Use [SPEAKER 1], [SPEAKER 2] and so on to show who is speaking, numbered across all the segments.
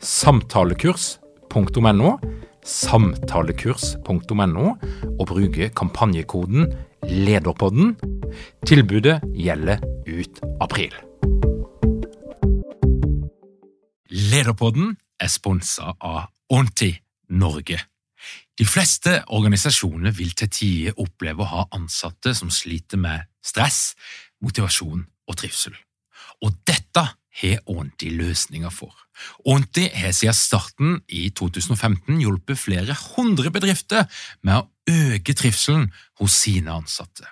[SPEAKER 1] samtalekurs.no, samtalekurs.no, og bruke kampanjekoden LEDERPODDEN. Tilbudet gjelder ut april. Lederpodden er sponsa av Onti Norge. De fleste organisasjoner vil til tider oppleve å ha ansatte som sliter med stress, motivasjon og trivsel. Og dette har Onti løsninger for. Onti har siden starten i 2015 hjulpet flere hundre bedrifter med å øke trivselen hos sine ansatte.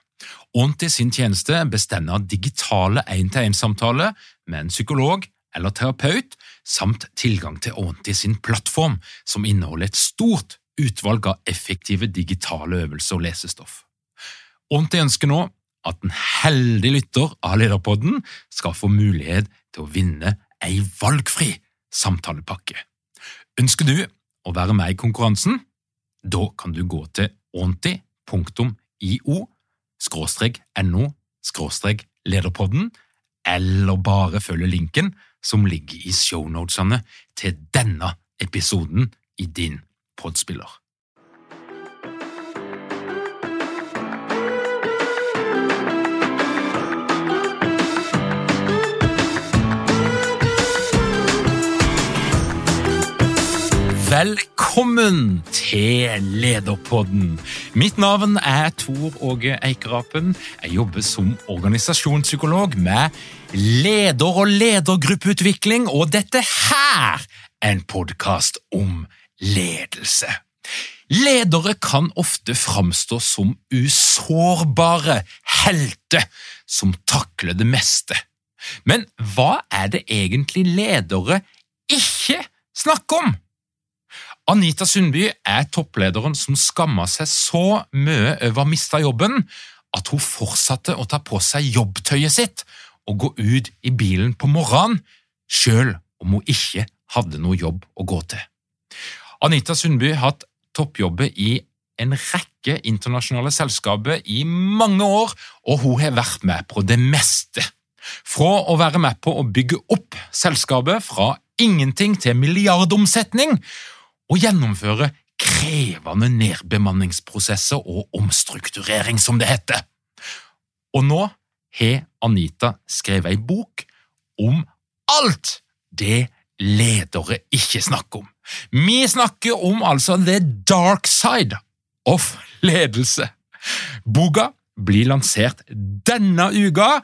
[SPEAKER 1] Onti sin tjeneste bestemmer digitale én-til-én-samtaler med en psykolog eller terapeut, samt tilgang til Onti sin plattform, som inneholder et stort utvalg av effektive digitale øvelser og lesestoff. Onti ønsker nå at en heldig lytter av Lederpodden skal få mulighet til å vinne ei valgfri samtalepakke. Ønsker du å være med i konkurransen? Da kan du gå til onti.io no lederpodden, eller bare følge linken som ligger i shownotesene til denne episoden i din podspiller. Velkommen til Lederpodden. Mitt navn er Tor Åge Eikerapen. Jeg jobber som organisasjonspsykolog med leder- og ledergruppeutvikling, og dette her er en podkast om ledelse. Ledere kan ofte framstå som usårbare helter som takler det meste. Men hva er det egentlig ledere ikke snakker om? Anita Sundby er topplederen som skamma seg så mye over å miste jobben at hun fortsatte å ta på seg jobbtøyet sitt og gå ut i bilen på morgenen, selv om hun ikke hadde noe jobb å gå til. Anita Sundby har hatt toppjobber i en rekke internasjonale selskaper i mange år, og hun har vært med på det meste. Fra å være med på å bygge opp selskapet fra ingenting til milliardomsetning, og gjennomføre krevende nedbemanningsprosesser og omstrukturering, som det heter. Og nå har Anita skrevet ei bok om alt det ledere ikke snakker om. Vi snakker om altså the dark side of ledelse. Boka blir lansert denne uka,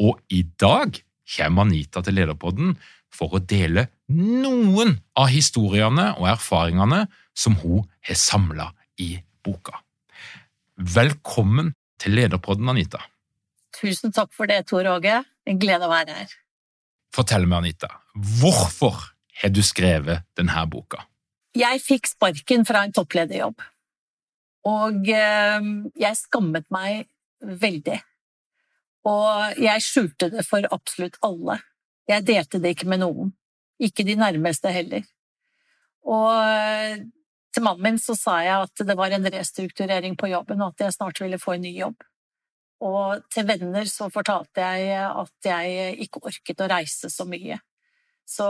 [SPEAKER 1] og i dag kommer Anita til Lederpodden for å dele noen av historiene og erfaringene som hun har samla i boka. Velkommen til Lederpodden, Anita.
[SPEAKER 2] Tusen takk for det, Tor Åge. En glede å være her.
[SPEAKER 1] Fortell meg, Anita, hvorfor har du skrevet denne boka?
[SPEAKER 2] Jeg fikk sparken fra en topplederjobb, og eh, jeg skammet meg veldig. Og jeg skjulte det for absolutt alle. Jeg delte det ikke med noen. Ikke de nærmeste heller. Og eh, til mannen min så sa jeg at det var en restrukturering på jobben, og at jeg snart ville få en ny jobb. Og til venner så fortalte jeg at jeg ikke orket å reise så mye. Så,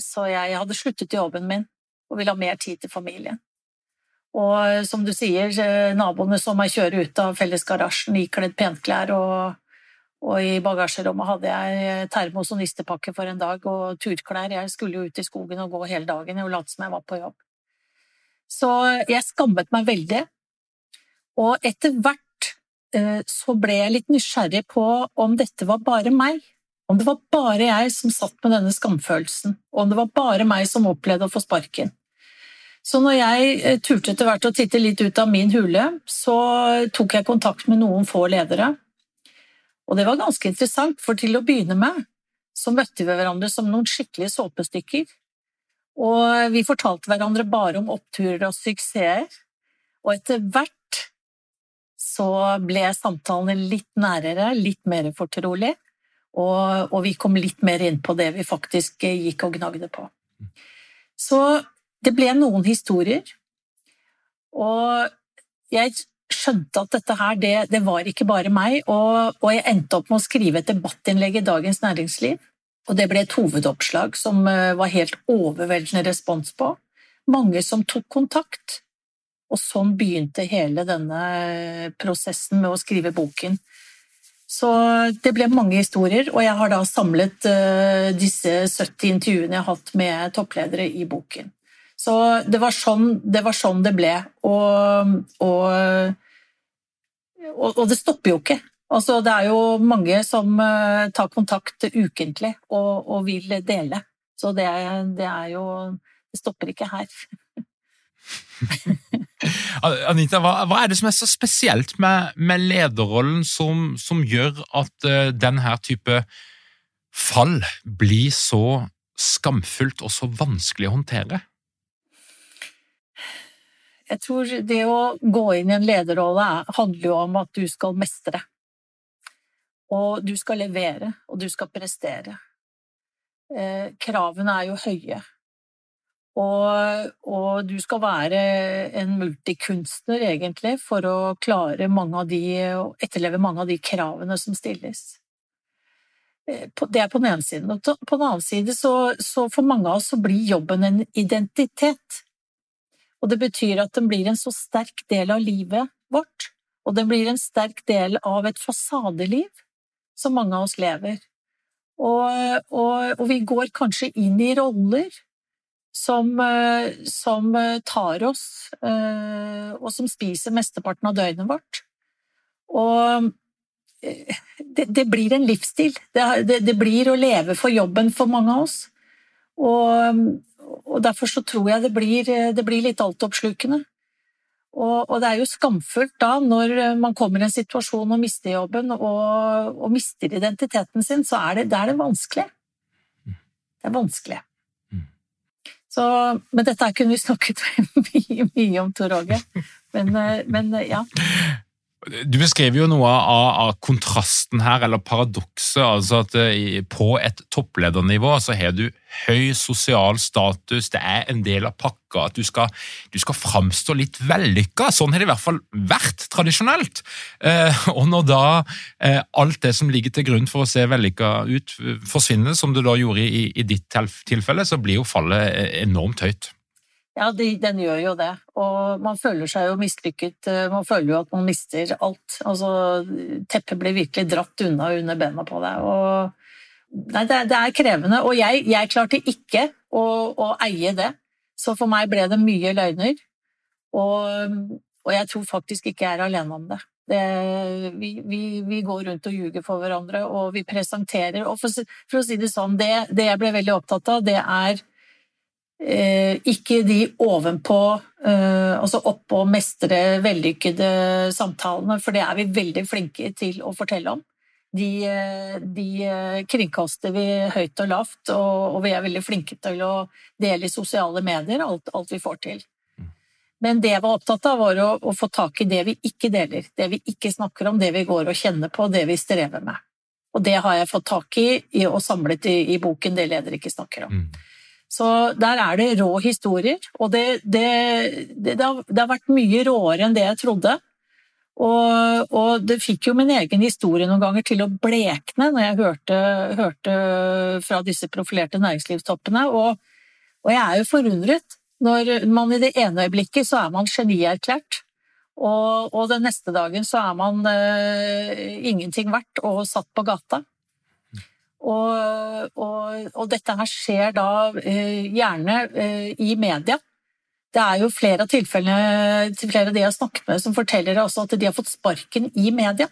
[SPEAKER 2] så jeg hadde sluttet i jobben min og ville ha mer tid til familien. Og som du sier, eh, naboene så meg kjøre ut av fellesgarasjen ikledd penklær og og i bagasjerommet hadde jeg termos og nistepakke for en dag og turklær. Jeg skulle jo ut i skogen og gå hele dagen og late som jeg var på jobb. Så jeg skammet meg veldig. Og etter hvert eh, så ble jeg litt nysgjerrig på om dette var bare meg. Om det var bare jeg som satt med denne skamfølelsen, og om det var bare meg som opplevde å få sparken. Så når jeg eh, turte etter hvert å titte litt ut av min hule, så tok jeg kontakt med noen få ledere. Og det var ganske interessant, for til å begynne med så møtte vi hverandre som noen skikkelige såpestykker. Og vi fortalte hverandre bare om oppturer og suksesser. Og etter hvert så ble samtalene litt nærere, litt mer fortrolig. Og, og, vi kom litt mer inn på det vi faktisk gikk og gnagde på. Så det ble noen historier. Og jeg skjønte at dette her, det, det var ikke bare meg. Og, og, jeg endte opp med å skrive et debattinnlegg i Dagens Næringsliv. Og det ble et hovedoppslag som eh, var helt overveldende respons på. Mange som tok kontakt. Og sånn begynte hele denne prosessen med å skrive boken. Så det ble mange historier, og jeg har da samlet uh, disse 70 intervjuene jeg har hatt med toppledere i boken. Så det var sånn det, var sånn det ble. Og, og, og, og, det stopper jo ikke. Altså, det er jo mange som uh, tar kontakt ukentlig og, vil dele. Så det, det er jo Det stopper ikke her.
[SPEAKER 1] Anita, hva, hva, er det som er så spesielt med, med lederrollen som, som, gjør at uh, eh, denne type fall blir så skamfullt og så vanskelig å håndtere?
[SPEAKER 2] Jeg tror det å gå inn i en lederrolle handler jo om at du skal mestre. Og du skal levere, og du skal prestere. Eh, kravene er jo høye. Og, og, du skal være en multikunstner, egentlig, for å klare mange av de, etterleve mange av de kravene som stilles. Eh, det er på den ene siden. Og på den annen side så, så for mange av oss så blir jobben en identitet. Og det betyr at den blir en så sterk del av livet vårt, og den blir en sterk del av et fasadeliv som mange av oss lever. Og, og, og vi går kanskje inn i roller som, eh, som eh, tar oss, eh, og som spiser mesteparten av døgnet vårt. Og det, det blir en livsstil. Det, det, det, blir å leve for jobben for mange av oss. Og, og derfor så tror jeg det blir, det blir litt altoppslukende. Og, og, det er jo skamfullt da, når man kommer i en situasjon og mister jobben og, og mister identiteten sin, så er det, det er det vanskelig. Det er vanskelig. Så, men dette kunne vi snakket mye, mye om, Tor Åge. Men, eh, men, eh, ja.
[SPEAKER 1] Du beskriver jo noe av, av kontrasten her, eller paradokset. altså at eh, På et toppledernivå så har du høy sosial status, det er en del av pakka at du skal, du skal framstå litt vellykka. Sånn har det i hvert fall vært tradisjonelt. Eh, og når da eh, alt det som ligger til grunn for å se vellykka ut, forsvinner, som det da gjorde i, i ditt tilfelle, så blir jo fallet enormt høyt.
[SPEAKER 2] Ja, de, den gjør jo det. Og man føler seg jo mislykket. Eh, man føler jo at man mister alt. Altså, teppet blir virkelig dratt unna under bena på deg. Og, nei, det, det, er krevende. Og jeg, jeg klarte ikke å, å, eie det. Så for meg ble det mye løgner. Og, og jeg tror faktisk ikke jeg er alene om det. det vi, vi, vi, går rundt og ljuger for hverandre, og vi presenterer Og for, for å si det sånn, det, det jeg ble veldig opptatt av, det er ikke de ovenpå, eh, altså oppå mestre vellykkede samtalene, for det er vi veldig flinke til å fortelle om. De, eh, de kringkaster vi høyt og lavt, og, vi er veldig flinke til å dele i sosiale medier alt, alt vi får til. Men det jeg var opptatt av, var å, å, få tak i det vi ikke deler. Det vi ikke snakker om, det vi går og kjenner på, det vi strever med. Og det har jeg fått tak i og samlet i, i boken 'Det ledere ikke snakker om'. Mm. Så der er det rå historier, og det, det, det, har, det har, vært mye råere enn det jeg trodde. Og, og, det fikk jo min egen historie noen ganger til å blekne når jeg hørte, hørte fra disse profilerte næringslivstoppene, og, og, jeg er jo forundret. Når man i det ene øyeblikket så er man genierklært, og, og den neste dagen så er man uh, ingenting verdt og satt på gata. Og, og, og, dette her skjer da eh, gjerne eh, i media. Det er jo flere av tilfellene til flere av de jeg har snakket med, som forteller også at de har fått sparken i media.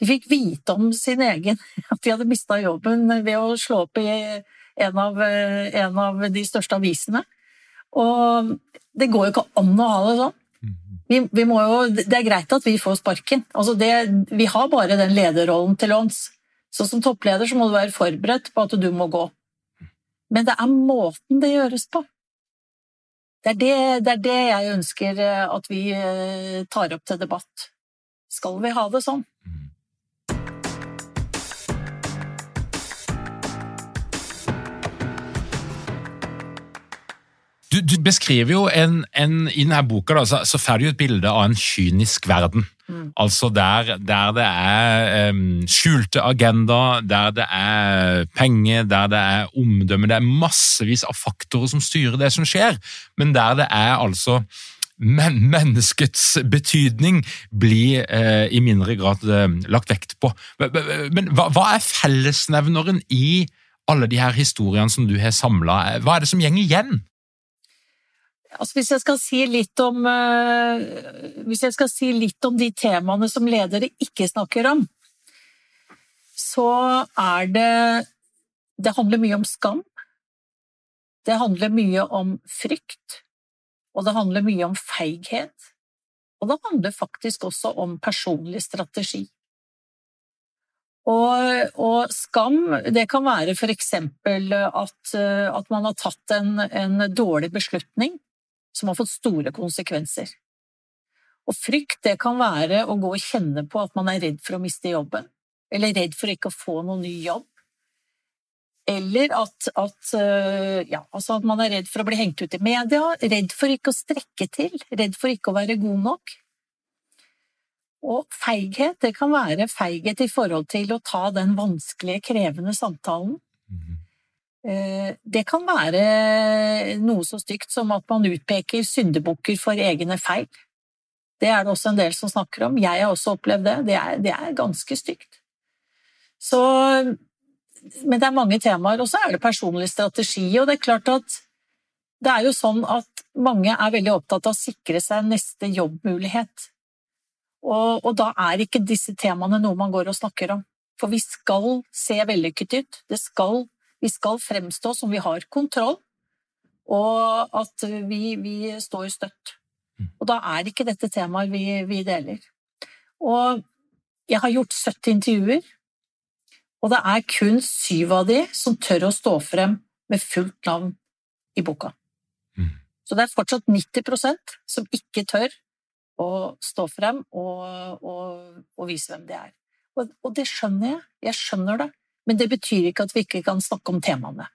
[SPEAKER 2] De fikk vite om sin egen At de hadde mista jobben ved å slå opp i en av, en av, de største avisene. Og det går jo ikke an å ha det sånn. Vi, vi jo, det er greit at vi får sparken. Altså det, vi har bare den lederrollen til låns. Så som toppleder så må du være forberedt på at du må gå. Men det er måten det gjøres på. Det er det, det er det, jeg ønsker eh, at vi eh, tar opp til debatt. Skal vi ha det sånn?
[SPEAKER 1] Du, du beskriver jo en, en, I denne boka da, så, så får du et bilde av en kynisk verden. Mm. Altså der, der, det er um, skjulte agenda, der det er penger, der det er omdømme. Det er massevis av faktorer som styrer det som skjer, men der det er altså men menneskets betydning blir eh, i mindre grad eh, lagt vekt på. Men hva, hva, er fellesnevneren i alle de her historiene som du har samla? Hva er det som gjenger igjen?
[SPEAKER 2] Altså hvis, jeg si om, uh, hvis jeg skal si litt om de temaene som ledere ikke snakker om, så er det Det handler mye om skam. Det handler mye om frykt. Og det handler mye om feighet. Og det handler faktisk også om personlig strategi. Og, og, skam, det kan være eksempel at, at man har tatt en, en dårlig beslutning som har fått store konsekvenser. Og frykt det kan være å gå og kjenne på at man er redd for å miste jobben, eller redd for ikke å få noen ny jobb. Eller at, at, eh, ja, altså at man er redd for å bli hengt ut i media, redd for ikke å strekke til, redd for ikke å være god nok. Og feighet, det kan være feighet i forhold til å ta den vanskelige, krevende samtalen. Eh, det kan være noe så stygt som at man utpeker syndebukker for egne feil. Det er det også en del som snakker om. Jeg har også opplevd det. Det er, det er ganske stygt. Så, men det er mange temaer. Og så er det personlig strategi. Og det er klart at det er jo sånn at mange er veldig opptatt av å sikre seg neste jobbmulighet. Og, og da er ikke disse temaene noe man går og snakker om. For vi skal se vellykket ut. Det skal vi skal fremstå som vi har kontroll, og at vi, vi står støtt. Mm. Og da er ikke dette temaet vi, vi deler. Og jeg har gjort 70 intervjuer, og det er kun syv av de som tør å stå frem med fullt navn i boka. Mm. Så det er fortsatt 90% som ikke tør å stå frem og, og, og vise hvem de er. Og, og, det skjønner jeg. Jeg skjønner det. Men det betyr ikke at vi ikke kan snakke om temaene.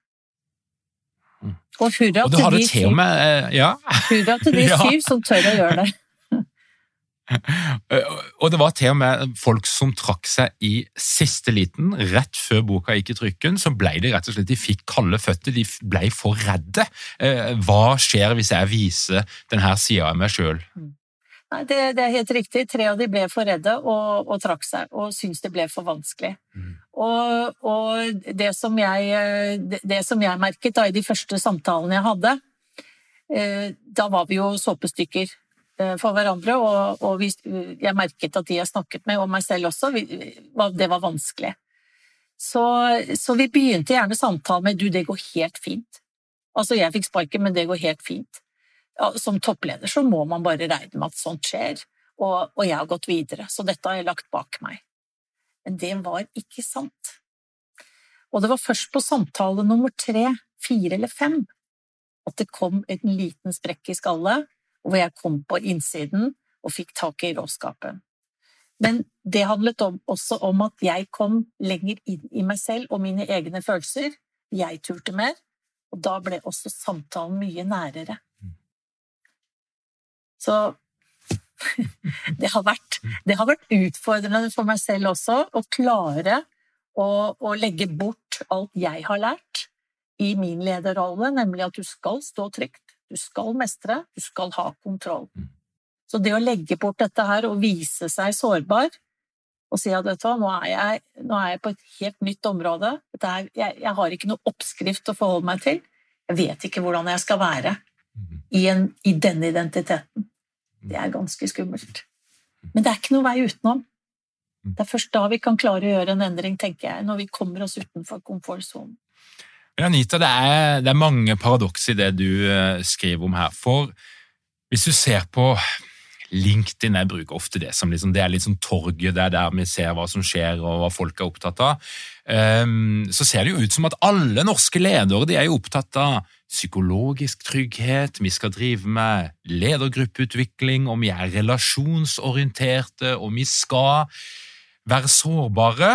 [SPEAKER 1] Mm. Og hurra og til, de syv, med, uh, ja.
[SPEAKER 2] hurra til de syv som tør å gjøre det.
[SPEAKER 1] og det var til og med folk som trakk seg i siste liten, rett før boka gikk i trykken. Så ble de rett og slett, de fikk kalde føtter, de ble for redde. Uh, hva skjer hvis jeg viser denne sida av meg sjøl?
[SPEAKER 2] Nei, det, det, er helt riktig. Tre av de ble for redde og, og trakk seg, og syntes det ble for vanskelig. Mm. Og, og, det, som jeg, det, det som jeg merket da i de første samtalene jeg hadde, eh, da var vi jo såpestykker eh, for hverandre, og, og vi, jeg merket at de jeg snakket med, og meg selv også, vi, det var vanskelig. Så, så, vi begynte gjerne samtalen med 'du, det går helt fint'. Altså, jeg fikk sparken, men det går helt fint som toppleder så må man bare regne med at sånt skjer, og, og jeg har gått videre, så dette har jeg lagt bak meg. Men det var ikke sant. Og det var først på samtale nummer tre, fire eller fem at det kom en liten sprekk i skallet, hvor jeg kom på innsiden og fikk tak i råskapen. Men det handlet om, også om at jeg kom lenger inn i meg selv og mine egne følelser. Jeg turte mer, og da ble også samtalen mye nærere. Så det har, vært, det har vært utfordrende for meg selv også å klare å, å, legge bort alt jeg har lært i min lederrolle, nemlig at du skal stå trygt, du skal mestre, du skal ha kontroll. Mm. Så det å legge bort dette her og vise seg sårbar og si at vet du hva, nå er jeg, nå er jeg på et helt nytt område, er, jeg, jeg har ikke noe oppskrift å forholde meg til, jeg vet ikke hvordan jeg skal være. mm. i, en, i denne identiteten. Det er ganske skummelt. Men det er ikke noe vei utenom. Mm. Det er først da vi kan klare å gjøre en endring, tenker jeg, når vi kommer oss utenfor komfortsonen.
[SPEAKER 1] Anita, det er, det er mange paradoks i det du uh, skriver om her. For hvis du ser på LinkedIn, jeg bruker ofte det som liksom, det er litt sånn torget, det er der vi ser hva som skjer og hva folk er opptatt av. Um, så ser det jo ut som at alle norske ledere de er jo opptatt av psykologisk trygghet, vi skal drive med ledergruppeutvikling, og vi er relasjonsorienterte, og vi skal være sårbare.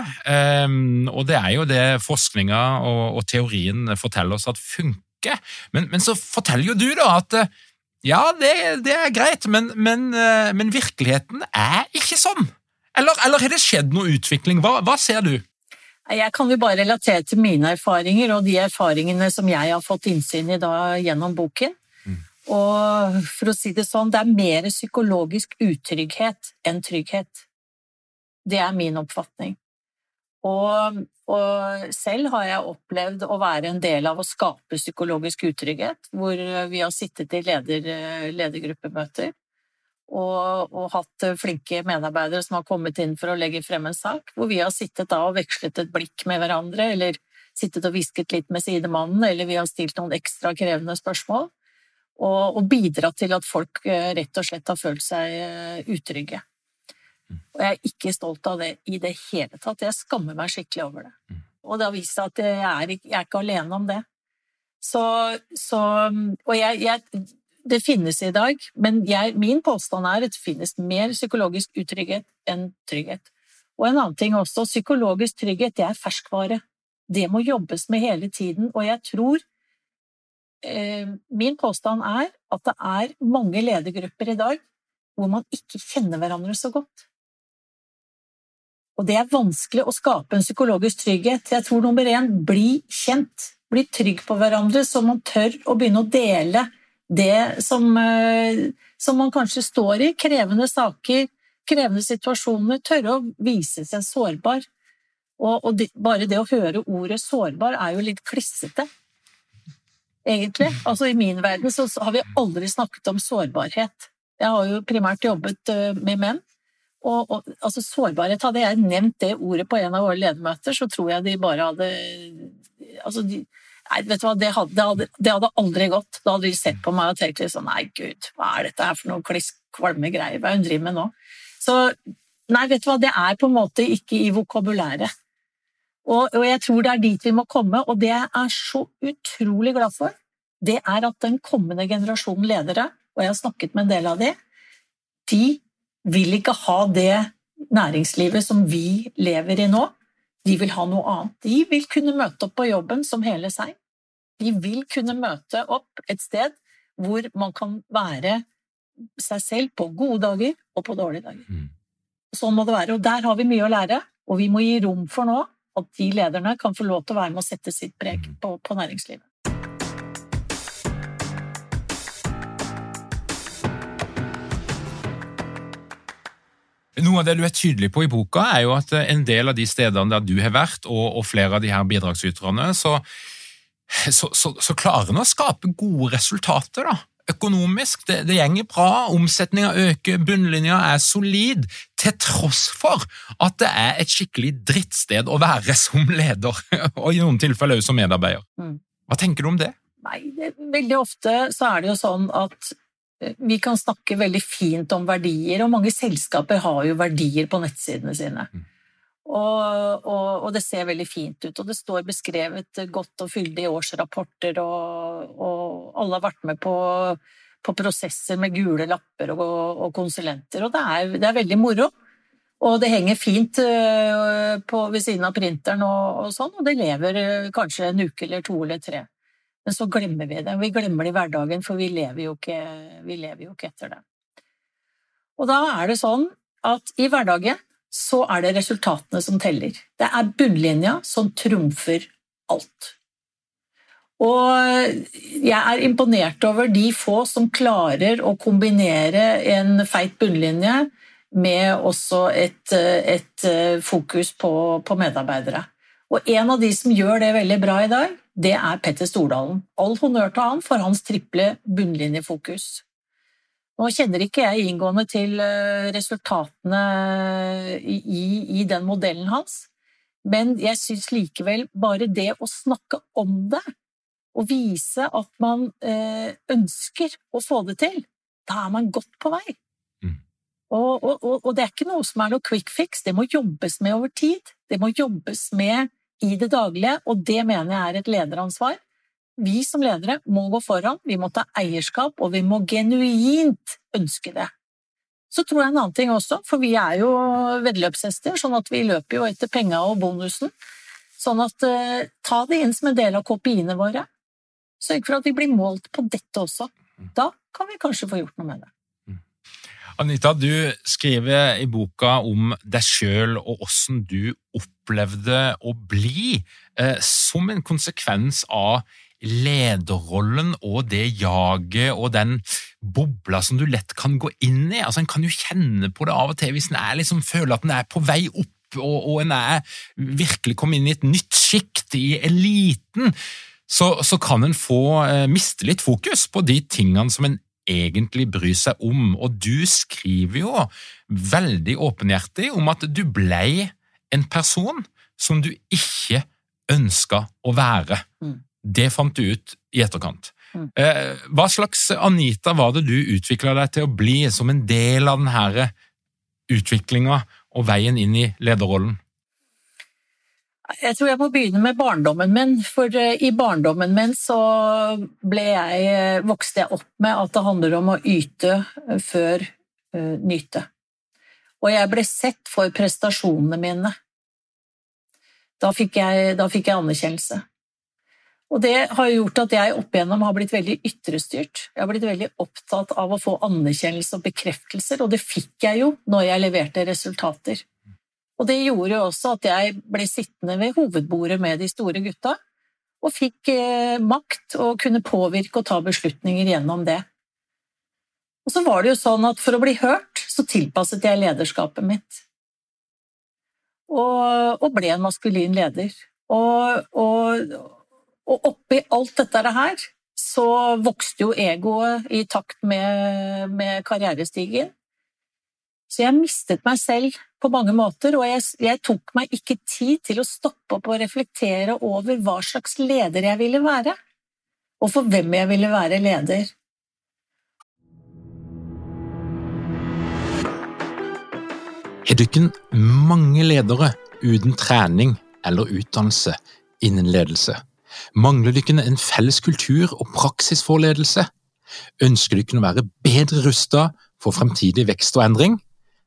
[SPEAKER 1] Um, og det er jo det forskninga og, teorien forteller oss at funker. Men, men, så forteller jo du da at ja, det, det er greit, men, men, uh, men, virkeligheten er ikke sånn. Eller, eller har det skjedd noe utvikling? Hva, hva ser du?
[SPEAKER 2] Jeg kan jo bare relatere til mine erfaringer og de erfaringene som jeg har fått innsyn i da gjennom boken. Mm. Og for å si det sånn, det er mer psykologisk utrygghet enn trygghet. Det er min oppfatning. Og, og, selv har jeg opplevd å være en del av å skape psykologisk utrygghet, hvor vi har sittet i leder, ledergruppemøter og, og, hatt flinke medarbeidere som har kommet inn for å legge frem en sak, hvor vi har sittet da og vekslet et blikk med hverandre, eller sittet og hvisket litt med sidemannen, eller vi har stilt noen ekstra krevende spørsmål, og, og bidratt til at folk eh, rett og slett har følt seg eh, utrygge. Og jeg er ikke stolt av det i det hele tatt. Jeg skammer meg skikkelig over det. Mm. Og det har vist seg at jeg er, jeg er ikke alene om det. Så, så Og jeg, jeg, Det finnes i dag, men jeg, min påstand er at det finnes mer psykologisk utrygghet enn trygghet. Og en annen ting også, psykologisk trygghet, det er ferskvare. Det må jobbes med hele tiden, og jeg tror eh, Min påstand er at det er mange ledergrupper i dag hvor man ikke kjenner hverandre så godt. Og det er vanskelig å skape en psykologisk trygghet. Jeg tror nummer én bli kjent. Bli trygg på hverandre, så man tør å begynne å dele det som, eh, som man kanskje står i. Krevende saker, krevende situasjoner. Tørre å vise seg sårbar. Og, og det, bare det å høre ordet sårbar er jo litt klissete, egentlig. Altså I min verden så har vi aldri snakket om sårbarhet. Jeg har jo primært jobbet eh, med menn. Og, og, altså sårbarhet, Hadde jeg nevnt det ordet på en av våre ledermøter, så tror jeg de bare hadde altså de, Nei, vet du hva, det hadde, det, hadde, aldri gått. Da hadde de sett på meg og tenkt sånn Nei, gud, hva er dette her for noe kliss kvalme greier? Hva er hun driver med nå? Så nei, vet du hva, det er på en måte ikke i vokabulæret. Og, og jeg tror det er dit vi må komme, og det jeg er så utrolig glad for, det er at den kommende generasjonen ledere, og jeg har snakket med en del av de, de vil ikke ha det næringslivet som vi lever i nå. De vil ha noe annet. De vil kunne møte opp på jobben som hele seg. De vil kunne møte opp et sted hvor man kan være seg selv på gode dager og på dårlige dager. Mm. Sånn må det være. Og der har vi mye å lære, og vi må gi rom for nå at de lederne kan få lov til å være med å sette sitt preg mm. på, på næringslivet.
[SPEAKER 1] Noe av det du er tydelig på i boka, er jo at en del av de stedene der du har vært, og, og flere av de her bidragsyterne, så, så, så, så klarer en å skape gode resultater. da. Økonomisk, det, det gjenger bra, omsetninga øker, bunnlinja er solid, til tross for at det er et skikkelig drittsted å være som leder, og i noen tilfeller også som medarbeider. Mm. Hva tenker du om det?
[SPEAKER 2] Nei, det, Veldig ofte så er det jo sånn at vi kan snakke veldig fint om verdier, og mange selskaper har jo verdier på nettsidene sine. Mm. Og, og, og, det ser veldig fint ut, og det står beskrevet godt og fyldig i årsrapporter, og, og alle har vært med på, på, prosesser med gule lapper og, konsulenter, og det er, det er, veldig moro. Og det henger fint øh, på, ved siden av printeren og, sånn, og det lever øh, kanskje en uke eller to eller tre. Men så glemmer vi det. Vi glemmer det i hverdagen, for vi lever jo ikke, lever jo ikke etter det. Og da er det sånn at i hverdagen så er det resultatene som teller. Det er bunnlinja som trumfer alt. Og jeg er imponert over de få som klarer å kombinere en feit bunnlinje med også et, et fokus på, på, medarbeidere. Og en av de som gjør det veldig bra i dag, det er Petter Stordalen. All honnør til han for hans triple bunnlinjefokus. Nå kjenner ikke jeg inngående til eh, resultatene i, i den modellen hans, men jeg syns likevel bare det å snakke om det, og vise at man eh, ønsker å få det til, da er man godt på vei. Og, og, og, det er ikke noe som er noe quick fix, det må jobbes med over tid. Det må jobbes med i det daglige, og det mener jeg er et lederansvar vi som ledere må gå foran, vi må ta eierskap, og vi må genuint ønske det. Så tror jeg en annen ting også, for vi er jo veddeløpshester, sånn at vi løper jo etter penga og bonusen. Sånn at eh, ta det inn som en del av kopiene våre. Sørg for at vi blir målt på dette også. Da kan vi kanskje få gjort noe med det.
[SPEAKER 1] Anita, du skriver i boka om deg sjøl og åssen du opplevde å bli eh, som en konsekvens av lederrollen og det jaget og den bobla som du lett kan gå inn i. Altså, En kan jo kjenne på det av og til hvis en liksom, føler at en er på vei opp og, og en er virkelig kommet inn i et nytt sjikt, i eliten. Så, så kan en få eh, miste litt fokus på de tingene som en egentlig bryr seg om. Og du skriver jo veldig åpenhjertig om at du blei en person som du ikke ønska å være. Mm. Det fant du ut i etterkant. Mm. Eh, hva slags Anita var det du utvikla deg til å bli som en del av denne utviklinga og veien inn i lederrollen?
[SPEAKER 2] Jeg tror jeg må begynne med barndommen min. For eh, i barndommen min så jeg, eh, vokste jeg opp med at det handler om å yte før uh, nyte. Og jeg ble sett for prestasjonene mine. Da fikk jeg, da fikk jeg anerkjennelse. Og det har gjort at jeg opp igjennom har blitt veldig ytrestyrt. Jeg har blitt veldig opptatt av å få anerkjennelse og bekreftelser, og det fikk jeg jo når jeg leverte resultater. Og det gjorde jo også at jeg ble sittende ved hovedbordet med de store gutta, og fikk eh, makt og kunne påvirke og ta beslutninger gjennom det. Og så var det jo sånn at for å bli hørt, så tilpasset jeg lederskapet mitt. Og, og ble en maskulin leder. Og, og, og oppi alt dette her så vokste jo egoet i takt med, med karrierestigen. Så jeg mistet meg selv på mange måter, og jeg, jeg, tok meg ikke tid til å stoppe opp og reflektere over hva slags leder jeg ville være, og for hvem jeg ville være leder.
[SPEAKER 1] Har ikke mange ledere uten trening eller utdannelse innen ledelse? Mangler dere en felles kultur og praksis for ledelse? Ønsker dere å være bedre rustet for fremtidig vekst og endring?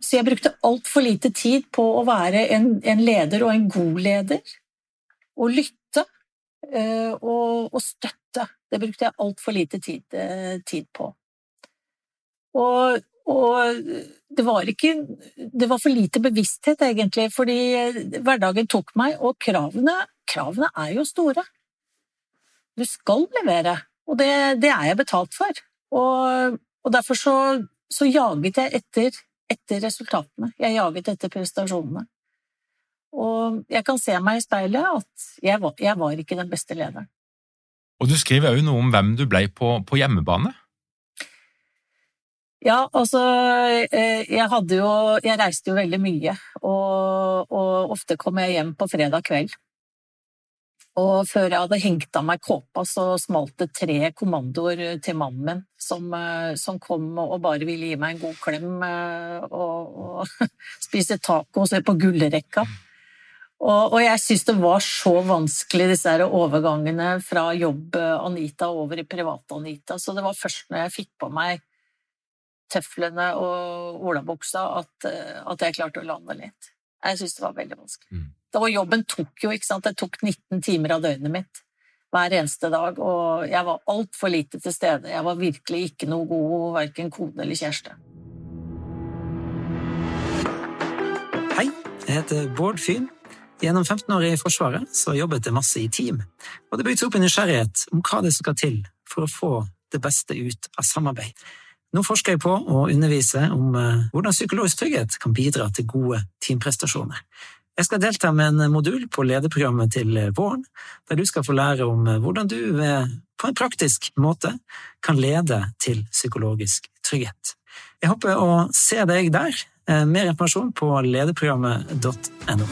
[SPEAKER 2] så jeg brukte altfor lite tid på å være en, en, leder og en god leder. Og lytte uh, og, og, støtte. Det brukte jeg altfor lite tid, uh, tid på. Og, og det var ikke Det var for lite bevissthet, egentlig, fordi hverdagen tok meg, og kravene, kravene er jo store. Du skal levere, og det, det er jeg betalt for. Og, og derfor så, så, jaget jeg etter, etter resultatene. Jeg jaget etter prestasjonene. Og jeg kan se meg i speilet at jeg var, jeg var ikke den beste lederen.
[SPEAKER 1] Og du skriver òg noe om hvem du ble på, på hjemmebane?
[SPEAKER 2] Ja, altså eh, Jeg hadde jo Jeg reiste jo veldig mye, og, og ofte kom jeg hjem på fredag kveld. Og før jeg hadde hengt av meg kåpa, så smalt det tre kommandoer til mannen min, som, eh, som, kom og bare ville gi meg en god klem eh, og, og spise taco og se på gullrekka. Og, og jeg syns det var så vanskelig, disse overgangene fra jobb-Anita over i privat-Anita. Så det var først når jeg fikk på meg tøflene og olabuksa at, at jeg klarte å lande litt. Jeg syns det var veldig vanskelig. Mm. Og jobben tok jo, ikke sant, det tok 19 timer av døgnet mitt hver eneste dag, og jeg var altfor lite til stede. Jeg var virkelig ikke noe god verken kone eller kjæreste.
[SPEAKER 3] Hei, jeg heter Bård Fyn. Gjennom 15 år i Forsvaret så jobbet jeg masse i team, og det bygde opp en nysgjerrighet om hva det skal til for å få det beste ut av samarbeid. Nå forsker jeg på å undervise om eh, hvordan psykologisk trygghet kan bidra til gode teamprestasjoner. Jeg skal delta med en modul på lederprogrammet til våren, der du skal få lære om eh, hvordan du på en praktisk måte kan lede til psykologisk trygghet. Jeg håper å se deg der. Eh, mer informasjon på lederprogrammet.no.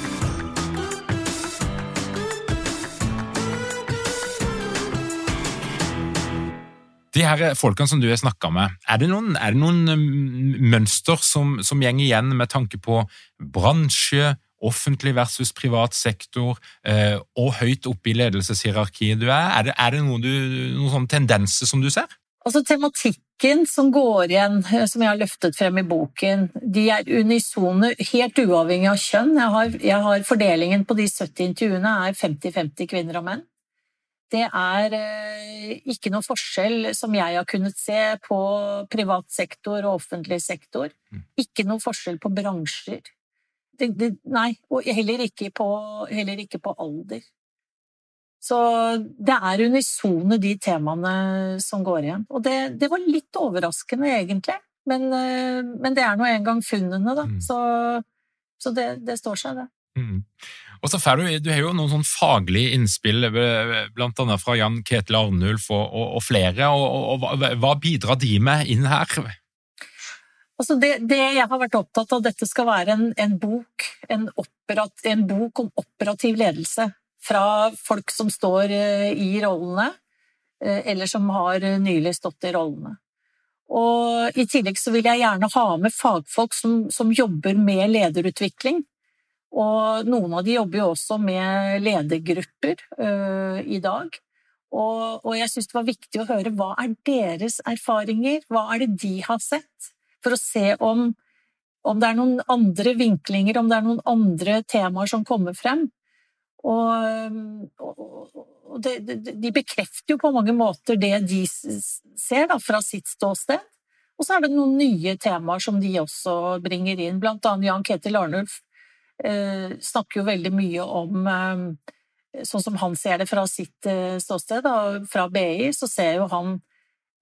[SPEAKER 1] De her folkene som du har snakka med, er det noen, er det noen mm, mønster som, som gjenger igjen med tanke på bransje, offentlig versus privat sektor, eh, og høyt oppe i ledelseshierarkiet du er? Er det, er det noen, du, noen sånne tendenser som du ser?
[SPEAKER 2] Altså Tematikken som går igjen, eh, som jeg har løftet frem i boken, de er unisone, helt uavhengig av kjønn. Jeg har, jeg har Fordelingen på de 70 intervjuene er 50-50 kvinner og menn det er eh, ikke noe forskjell, som jeg har kunnet se, på privat sektor og offentlig sektor. Mm. Ikke noe forskjell på bransjer. Det, det, nei, og heller ikke, på, heller ikke på alder. Så det er unisone, de temaene som går igjen. Og det, det var litt overraskende, egentlig. Men, eh, men det er nå engang funnene, da. Mm. Så, så det, det, står seg, det. Mm.
[SPEAKER 1] Og så får du, du har jo noen sånn faglige innspill, bl.a. blant annet fra Jan Ketil Arnulf og, og, og flere. Og, og, Hva bidrar de med inn her?
[SPEAKER 2] Altså det, det, jeg har vært opptatt av, dette skal være en, en, bok, en, operat, en bok om operativ ledelse. Fra folk som står eh, i rollene, eh, eller som har nylig stått i rollene. Og I tillegg så vil jeg gjerne ha med fagfolk som, som jobber med lederutvikling. Og noen av de jobber jo også med ledergrupper uh, i dag. Og, og jeg syns det var viktig å høre hva er deres erfaringer, hva er det de har sett? For å se om, om det er noen andre vinklinger, om det er noen andre temaer som kommer frem. Og, og det, de bekrefter jo på mange måter det de ser da, fra sitt ståsted. Og så er det noen nye temaer som de også bringer inn, blant annet Jan Ketil Arnulf Eh, snakker jo veldig mye om eh, Sånn som han ser det fra sitt eh, ståsted, fra BI, så ser jo han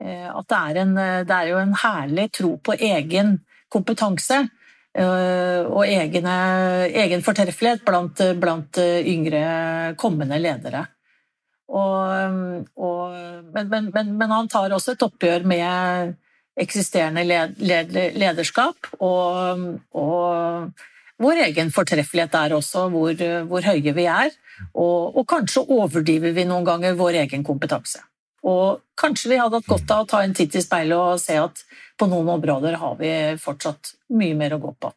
[SPEAKER 2] at det er, en, det er jo en herlig tro på egen kompetanse og egne, egen fortreffelighet blant, blant, yngre, kommende ledere. Og, og, men, men, men, han tar også et oppgjør med eksisterende led, led, lederskap, og, og vår egen fortreffelighet er også, hvor, hvor høye vi er. Og, kanskje overdriver vi noen ganger vår egen kompetanse. Og kanskje vi hadde hatt godt av å ta en titt i speilet og se at på noen områder har vi fortsatt mye mer å gå på.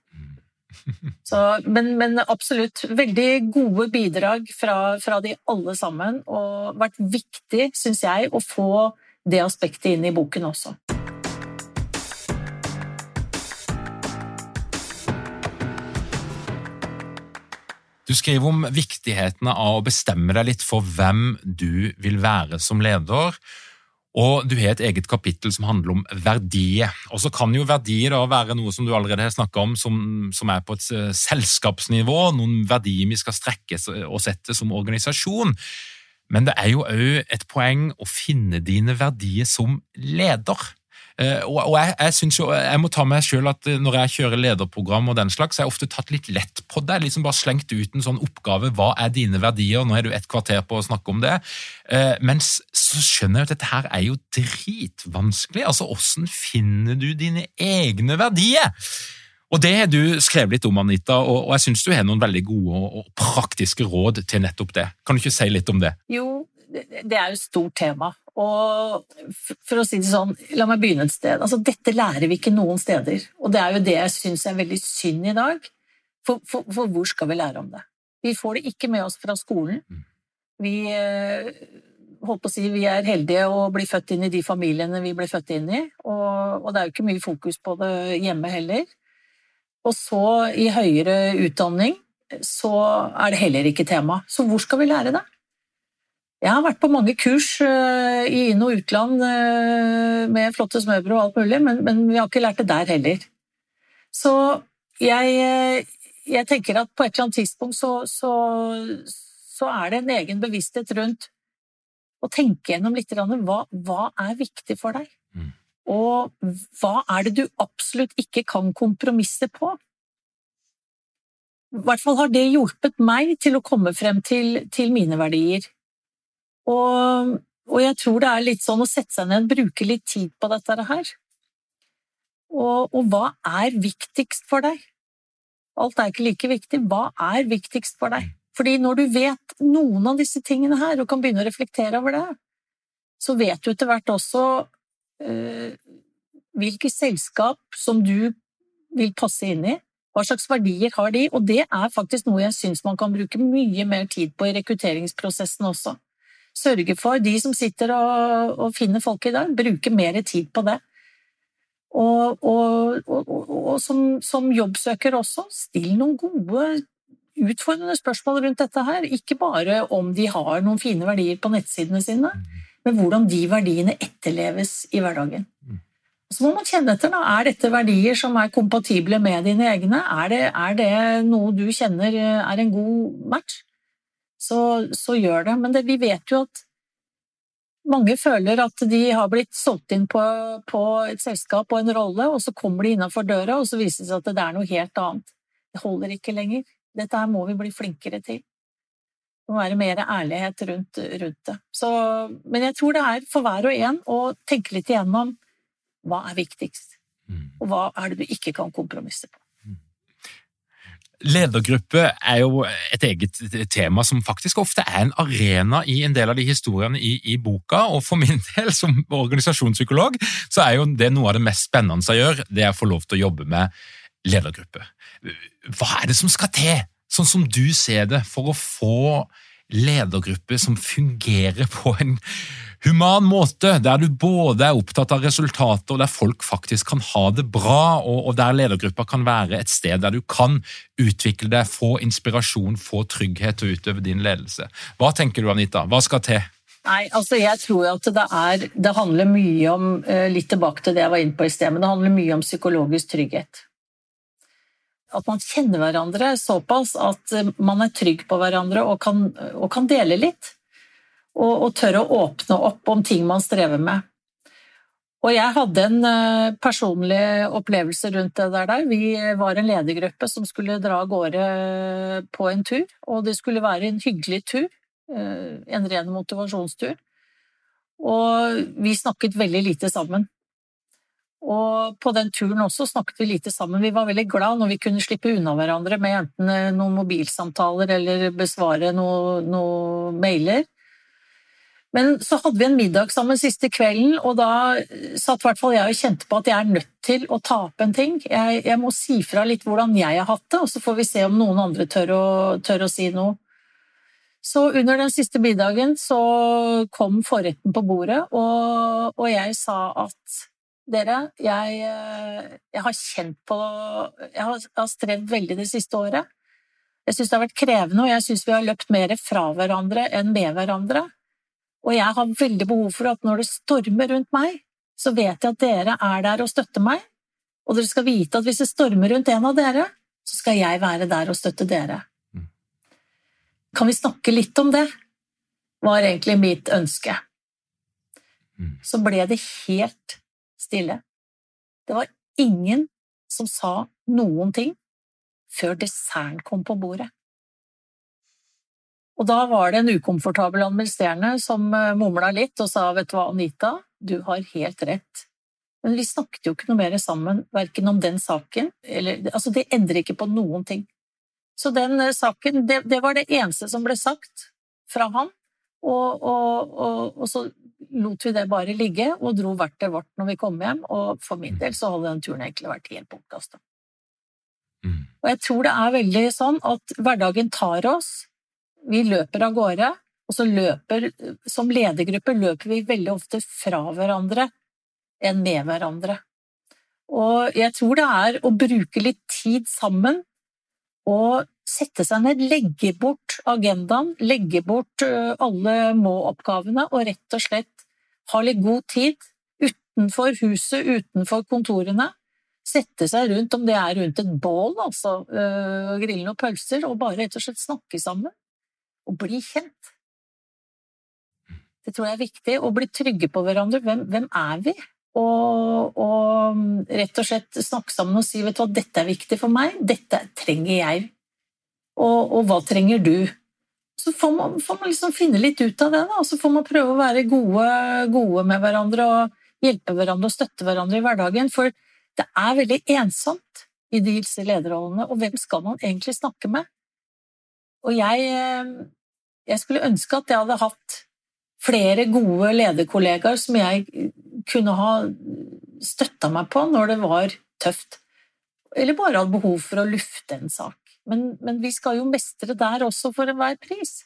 [SPEAKER 2] Så, men, men, absolutt veldig gode bidrag fra, fra de alle sammen, og vært viktig, syns jeg, å få det aspektet inn i boken også.
[SPEAKER 1] Du skriver om viktigheten av å bestemme deg litt for hvem du vil være som leder. Og du har et eget kapittel som handler om verdier. Og så kan jo verdier da være noe som du allerede har snakka om, som, som, er på et eh, selskapsnivå, noen verdier vi skal strekke og sette som organisasjon. Men det er jo òg et poeng å finne dine verdier som leder. Eh, og jeg, jeg, jo, jeg må ta meg selv at eh, når jeg kjører lederprogram, og den slags, så har jeg ofte tatt litt lett på det. liksom Bare slengt ut en sånn oppgave. Hva er dine verdier? Nå er du et kvarter på å snakke om det. Mens men så skjønner jeg at dette her er jo dritvanskelig. Altså, Hvordan finner du dine egne verdier? Og Det har du skrevet litt om, Anita, og jeg syns du har noen veldig gode og praktiske råd til nettopp det. Kan du ikke si litt om det?
[SPEAKER 2] Jo, det er jo et stort tema. Og for å si det sånn, la meg begynne et sted. Altså, dette lærer vi ikke noen steder. Og det er jo det jeg syns er veldig synd i dag. For, for, for, hvor skal vi lære om det? Vi får det ikke med oss fra skolen. Mm. Vi, eh, holdt på å si, vi er heldige å bli født inn i de familiene vi ble født inn i, og, og det er jo ikke mye fokus på det hjemme heller. Og så i høyere utdanning så er det heller ikke tema. Så hvor skal vi lære det? Jeg har vært på mange kurs uh, i inn- og utland uh, med flotte smørbrød og alt mulig, men, men, vi har ikke lært det der heller. Så jeg, uh, jeg tenker at på et eller annet tidspunkt så, så, så, er det en egen bevissthet rundt å tenke gjennom litt hva, hva er viktig for deg? Mm. Og hva er det du absolutt ikke kan kompromisse på? I hvert fall har det hjulpet meg til å komme frem til, til mine verdier. Og, og, jeg tror det er litt sånn å sette seg ned, bruke litt tid på dette her. Og, og, hva er viktigst for deg? Alt er ikke like viktig. Hva er viktigst for deg? Fordi når du vet noen av disse tingene her, og kan begynne å reflektere over det, så vet du etter hvert også øh, hvilke selskap som du vil passe inn i. Hva slags verdier har de? Og det er faktisk noe jeg syns man kan bruke mye mer tid på i rekrutteringsprosessen også sørge for, de som sitter og, og finner folk i dag, bruke mer tid på det. Og, og, og som, som, jobbsøker også, still noen gode, utfordrende spørsmål rundt dette her. Ikke bare om de har noen fine verdier på nettsidene sine, men hvordan de verdiene etterleves i hverdagen. Så må man kjenne etter. da, Er dette verdier som er kompatible med dine egne? Er det, er det noe du kjenner er en god match? Så, så gjør det. Men det, vi vet jo at mange føler at de har blitt solgt inn på, på, et selskap og en rolle, og så kommer de innenfor døra, og så viser det seg at det er noe helt annet. Det holder ikke lenger. Dette her må vi bli flinkere til. Det må være mer ærlighet rundt, rundt det. Så, men jeg tror det er for hver og en å tenke litt igjennom hva er viktigst, mm. og hva er det du ikke kan kompromisse på.
[SPEAKER 1] Ledergruppe er jo et eget tema som faktisk ofte er en arena i en del av de historiene i, i, boka, og for min del som organisasjonspsykolog så er jo det noe av det mest spennende jeg gjør, det er å få lov til å jobbe med ledergruppe. Hva er det som skal til, sånn som du ser det, for å få ledergruppe som fungerer på en human måte, der du både er opptatt av resultater, og der folk faktisk kan ha det bra, og, der ledergruppa kan være et sted der du kan utvikle deg, få inspirasjon, få trygghet å utøve din ledelse. Hva tenker du, Anita? Hva skal til?
[SPEAKER 2] Nei, altså jeg tror at det, er, det handler mye om eh, Litt tilbake til det jeg var inne på i sted, men det handler mye om psykologisk trygghet. At man kjenner hverandre såpass at eh, man er trygg på hverandre og kan, og kan dele litt og, og tørre å åpne opp om ting man strever med. Og jeg hadde en eh, personlig opplevelse rundt det der. Vi var en ledergruppe som skulle dra av gårde på en tur, og det skulle være en hyggelig tur. Eh, en ren motivasjonstur. Og vi snakket veldig lite sammen. Og på den turen også snakket vi lite sammen. Vi var veldig glad når vi kunne slippe unna hverandre med enten eh, noen mobilsamtaler eller besvare noen noe mailer. Men så hadde vi en middag sammen siste kvelden, og da satt i hvert fall jeg og kjente på at jeg er nødt til å ta opp en ting. Jeg, jeg, må si fra litt hvordan jeg har hatt det, og så får vi se om noen andre tør å, tør å si noe. Så under den siste middagen så kom forretten på bordet, og, og jeg sa at dere, jeg, jeg, har kjent på Jeg har, jeg har strevd veldig det siste året. Jeg syns det har vært krevende, og jeg syns vi har løpt mer fra hverandre enn med hverandre. Og jeg har veldig behov for at når det stormer rundt meg, så vet jeg at dere er der og støtter meg. Og dere skal vite at hvis det stormer rundt en av dere, så skal jeg være der og støtte dere. Mm. Kan vi snakke litt om det? var egentlig mitt ønske. Mm. Så ble det helt stille. Det var ingen som sa noen ting før desserten kom på bordet. Og da var det en ukomfortabel administrerende som eh, mumla litt og sa vet du hva, Anita, du har helt rett. Men vi snakket jo ikke noe mer sammen, verken om den saken eller Altså, det endrer ikke på noen ting. Så den eh, saken, det, det var det eneste som ble sagt fra han, og, og, og, og, så lot vi det bare ligge og dro hvert til vårt når vi kom hjem, og for min del så hadde den turen egentlig vært helt bortkasta. Mm. Og jeg tror det er veldig sånn at hverdagen tar oss, vi løper av gårde, Og så løper Som ledergruppe løper vi veldig ofte fra hverandre enn med hverandre. Og jeg tror det er å bruke litt tid sammen og sette seg ned, legge bort agendaen, legge bort alle må-oppgavene og rett og slett ha litt god tid utenfor huset, utenfor kontorene. Sette seg rundt, om det er rundt et bål, altså, grille noen pølser, og bare rett og slett snakke sammen. Og bli kjent. Det tror jeg er viktig. Å bli trygge på hverandre. Hvem, hvem er vi? Og, og, rett og slett snakke sammen og si vet du hva, dette er viktig for meg, dette trenger jeg. Og, og hva trenger du? Så får man, får man, liksom finne litt ut av det, da. og så får man prøve å være gode, gode med hverandre og hjelpe hverandre og støtte hverandre i hverdagen. For det er veldig ensomt i disse lederrollene, og hvem skal man egentlig snakke med? Og jeg, eh, jeg skulle ønske at jeg hadde hatt flere gode lederkollegaer som jeg kunne ha støtta meg på når det var tøft, eller bare hadde behov for å lufte en sak. Men, men vi skal jo mestre der også for enhver pris.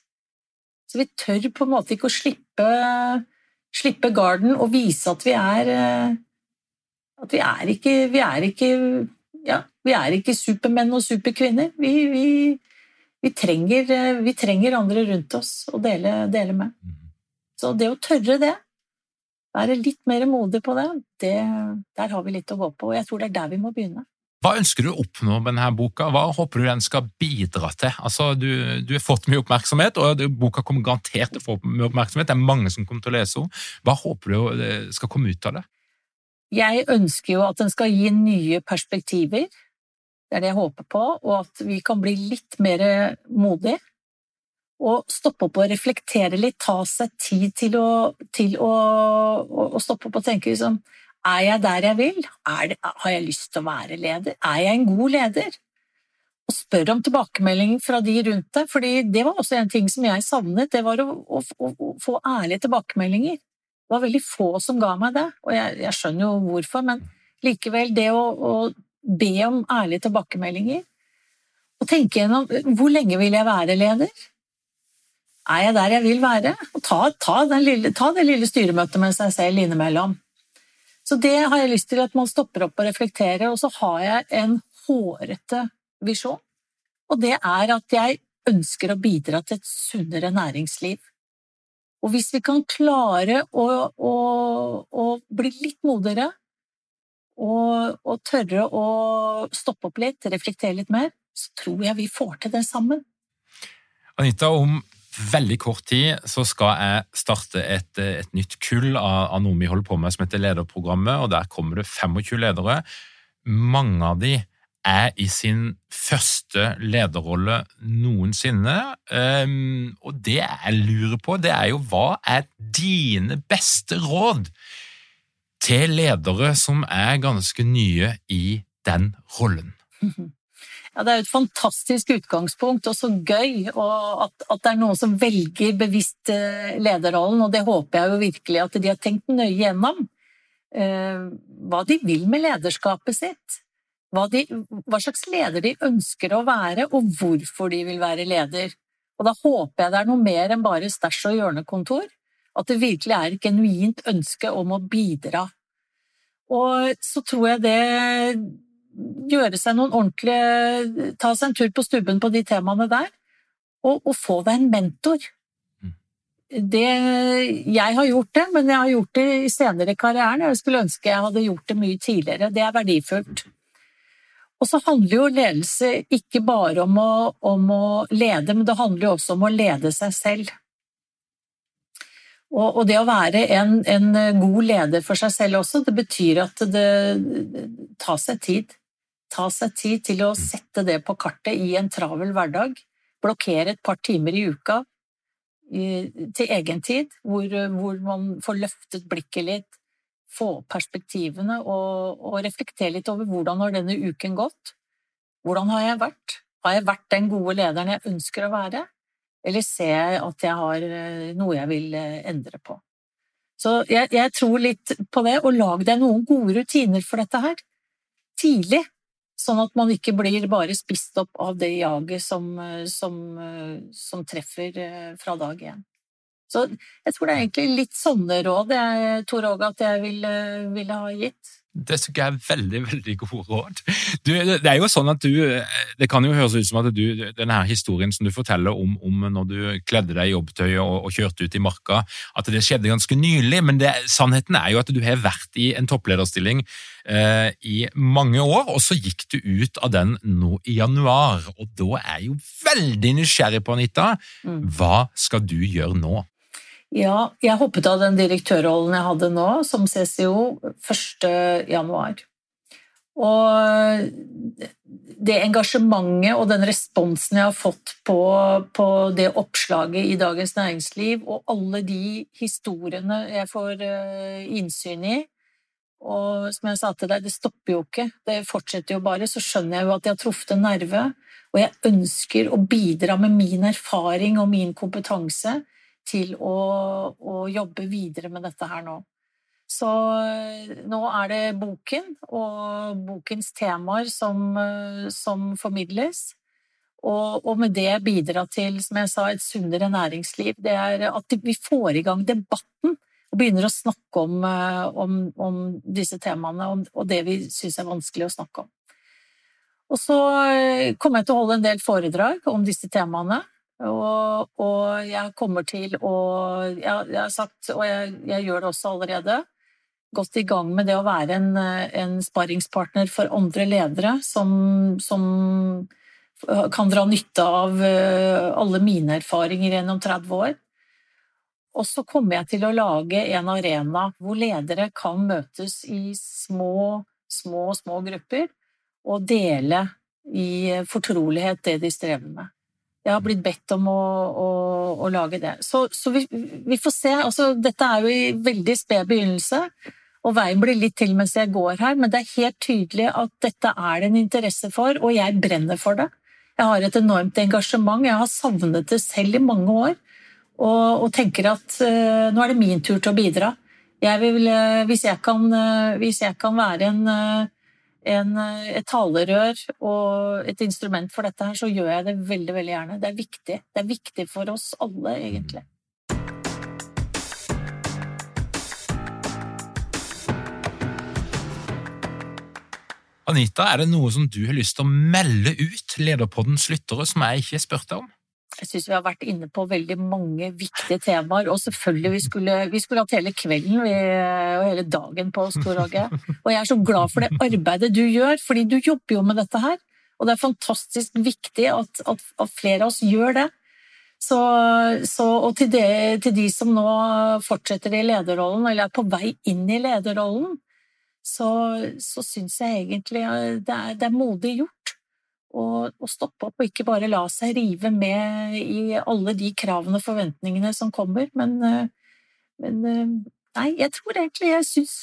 [SPEAKER 2] Så vi tør på en måte ikke å slippe, slippe garden og vise at vi er At vi er ikke, vi er ikke ja, vi er ikke supermenn og superkvinner. Vi, vi, vi, trenger, vi trenger, andre rundt oss å dele, dele med. Mm. Så det å tørre det, være litt mer modig på det, det, der har vi litt å gå på. Og jeg tror det er der vi må begynne.
[SPEAKER 1] Hva ønsker du å oppnå med denne boka? Hva håper du den skal bidra til? Altså, du, du har fått mye oppmerksomhet, og boka kommer garantert til å få mye oppmerksomhet. Det er mange som kommer til å lese henne. Hva håper du skal komme ut av det?
[SPEAKER 2] Jeg ønsker jo at den skal gi nye perspektiver. Det er det jeg håper på, og at vi kan bli litt mer modige å stoppe opp og reflektere litt, ta seg tid til å, til å, å stoppe opp og tenke liksom Er jeg der jeg vil? Det, har jeg lyst til å være leder? Er jeg en god leder? Og spør om tilbakemelding fra de rundt deg, fordi det var også en ting som jeg savnet, det var å, å, å få ærlige tilbakemeldinger. Det var veldig få som ga meg det, og jeg, jeg skjønner jo hvorfor, men likevel, det å, å be om ærlige tilbakemeldinger og tenke gjennom hvor lenge vil jeg være leder? Er jeg der jeg vil være? Og ta, ta, lille, ta det lille styremøtet med seg selv innimellom. Så det har jeg lyst til at man stopper opp og reflekterer, og så har jeg en hårete visjon. Og det er at jeg ønsker å bidra til et sunnere næringsliv. Og hvis vi kan klare å, å, å bli litt modigere og, og, tørre å stoppe opp litt, reflektere litt mer, så tror jeg vi får til det sammen.
[SPEAKER 1] Anita, om veldig kort tid så skal jeg starte et, et nytt kull av, av, noe vi holder på med som heter Lederprogrammet, og der kommer det 25 ledere. Mange av de er i sin første lederrolle noensinne. Um, og det jeg lurer på, det er jo hva er dine beste råd til ledere som er ganske nye i den rollen?
[SPEAKER 2] Ja, Det er jo et fantastisk utgangspunkt, og så gøy at, at, det er noen som velger bevisst eh, lederrollen, og det håper jeg jo virkelig at de har tenkt nøye gjennom. Eh, hva de vil med lederskapet sitt. Hva, de, hva, slags leder de ønsker å være, og hvorfor de vil være leder. Og da håper jeg det er noe mer enn bare stæsj og hjørnekontor. At det virkelig er et genuint ønske om å bidra. Og så tror jeg det gjøre seg noen ordentlige Ta seg en tur på stubben på de temaene der, og, og få deg en mentor. Mm. Det, jeg har gjort det, men jeg har gjort det i senere i karrieren. Jeg skulle ønske jeg hadde gjort det mye tidligere. Det er verdifullt. Og så handler jo ledelse ikke bare om å, om å lede, men det handler jo også om å lede seg selv. Og, det å være en, en, god leder for seg selv også, det betyr at det, det tar seg tid ta seg tid til å mm. sette det på kartet i en travel hverdag. Blokkere et par timer i uka til egen tid, hvor, hvor man får løftet blikket litt, få opp perspektivene og, og, reflektere litt over hvordan har denne uken gått. Hvordan har jeg vært? Har jeg vært den gode lederen jeg ønsker å være? Eller ser jeg at jeg har eh, noe jeg vil eh, endre på? Så jeg, jeg tror litt på det, og lag deg noen gode rutiner for dette her. Tidlig Sånn at man ikke blir bare spist opp av det jaget som, som, som treffer eh, fra dag én. Så jeg tror det er egentlig litt sånne råd jeg tror òg at jeg ville, ville ha gitt.
[SPEAKER 1] Det synes jeg er veldig veldig gode råd. Du, det er jo sånn at du, det kan jo høres ut som at du, denne historien som du forteller om, om når du kledde deg i jobbtøy og, og, kjørte ut i marka, at det skjedde ganske nylig. Men det, sannheten er jo at du har vært i en topplederstilling eh, i mange år, og så gikk du ut av den nå i januar. Og da er jeg jo veldig nysgjerrig på, Anita, mm. hva skal du gjøre nå?
[SPEAKER 2] Ja, jeg hoppet av den direktørrollen jeg hadde nå, som CCO, 1. januar. Og det engasjementet og den responsen jeg har fått på, på, det oppslaget i Dagens Næringsliv, og alle de historiene jeg får uh, innsyn i Og som jeg sa til deg, det stopper jo ikke, det fortsetter jo bare. Så skjønner jeg jo at jeg har truffet en nerve, og jeg ønsker å bidra med min erfaring og min kompetanse til å, å, jobbe videre med dette her nå. Så eh, nå er det boken og bokens temaer som, eh, som formidles. Og, og, med det bidra til, som jeg sa, et sunnere næringsliv. Det er at vi får i gang debatten og begynner å snakke om, eh, om, om disse temaene og det vi syns er vanskelig å snakke om. Og så kommer jeg til å holde en del foredrag om disse temaene. Og, og, jeg kommer til å Jeg, jeg har sagt, og jeg, jeg, gjør det også allerede, gått i gang med det å være en, en sparringspartner for andre ledere som, som, kan dra nytte av eh, alle mine erfaringer gjennom 30 år. Og så kommer jeg til å lage en arena hvor ledere kan møtes i små, små, små grupper og dele i fortrolighet det de strever med. Jeg har blitt bedt om å, å, å lage det. Så, så vi, vi, får se. Altså, dette er jo i veldig sped begynnelse, og veien blir litt til mens jeg går her, men det er helt tydelig at dette er det en interesse for, og jeg brenner for det. Jeg har et enormt engasjement. Jeg har savnet det selv i mange år, og, og tenker at uh, nå er det min tur til å bidra. Jeg vil, uh, hvis, jeg kan, uh, hvis, jeg kan, være en en, eh, et talerør og et instrument for dette her, så gjør jeg det veldig, veldig gjerne. Det er viktig. Det er viktig for oss alle, egentlig.
[SPEAKER 1] Anita, er det noe som du har lyst til å melde ut Lederpoddens lyttere som jeg ikke har spurt deg om?
[SPEAKER 2] Jeg syns vi har vært inne på veldig mange viktige temaer. Og selvfølgelig, vi skulle, vi skulle hatt hele kvelden vi, og hele dagen på oss, Tor Åge. Og jeg er så glad for det arbeidet du gjør, fordi du jobber jo med dette her. Og det er fantastisk viktig at, at, at flere av oss gjør det. Så, så, og til, det, til, de som nå fortsetter i lederrollen, eller er på vei inn i lederrollen, så, så syns jeg egentlig det er, det er modig gjort og, og, stoppe opp og ikke bare la seg rive med i alle de kravene og forventningene som kommer. Men, eh, men eh, nei, jeg tror egentlig jeg syns,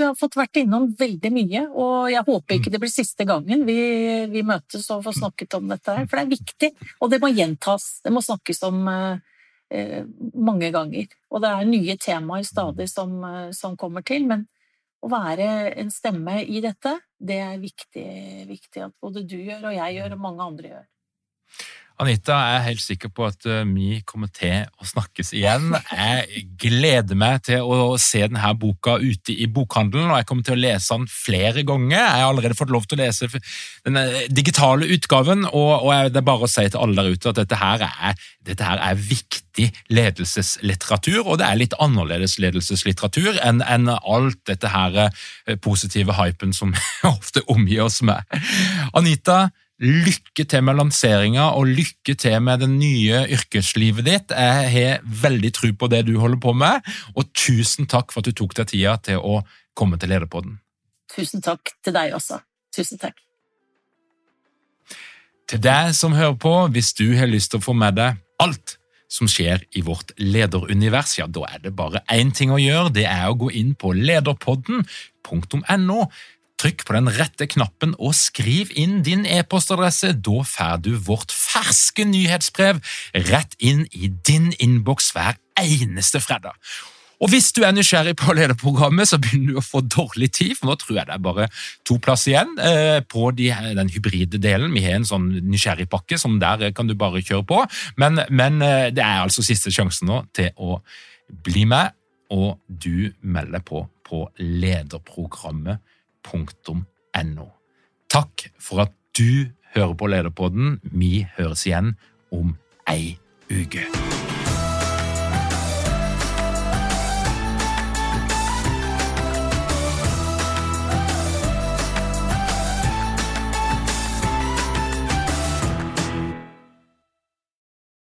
[SPEAKER 2] vi har fått vært innom veldig mye. Og jeg håper ikke mm. det blir siste gangen vi, vi møtes og får snakket om dette her. For det er viktig, og det må gjentas. Det må snakkes om eh, mange ganger. Og det er nye temaer stadig som, som kommer til. men å være en stemme i dette, det er viktig, viktig at både du gjør, og jeg gjør, og mange andre gjør.
[SPEAKER 1] Anita, jeg er helt sikker på at eh, vi kommer til å snakkes igjen. Jeg gleder meg til å se denne boka ute i bokhandelen, og jeg kommer til å lese den flere ganger. Jeg har allerede fått lov til å lese den digitale utgaven, og, det er bare å si til alle der ute at dette her er, dette her er viktig ledelseslitteratur, og det er litt annerledes ledelseslitteratur enn, enn alt dette her eh, positive hypen som ofte omgir oss med. Anita, Lykke til med lanseringa, og lykke til med det nye yrkeslivet ditt. Jeg har veldig tro på det du holder på med, og tusen takk for at du tok deg tida til å komme til Lederpodden.
[SPEAKER 2] Tusen takk til deg også. Tusen takk.
[SPEAKER 1] Til deg som hører på, hvis du har lyst til å få med deg alt som skjer i vårt lederunivers, ja, da er det bare én ting å gjøre. Det er å gå inn på lederpodden.no Trykk på den rette knappen og skriv inn din e-postadresse. Da får du vårt ferske nyhetsbrev rett inn i din innboks hver eneste fredag. Og hvis du er nysgjerrig på lederprogrammet, så begynner du å få dårlig tid, for nå tror jeg det er bare to plass igjen eh, på de, den hybride delen. Vi har en sånn nysgjerrigpakke som der kan du bare kjøre på, men, men eh, det er altså siste sjansen nå til å bli med, og du melder på på lederprogrammet.no. Takk for at du hører på Lederpodden. Vi høres igjen om ei uke.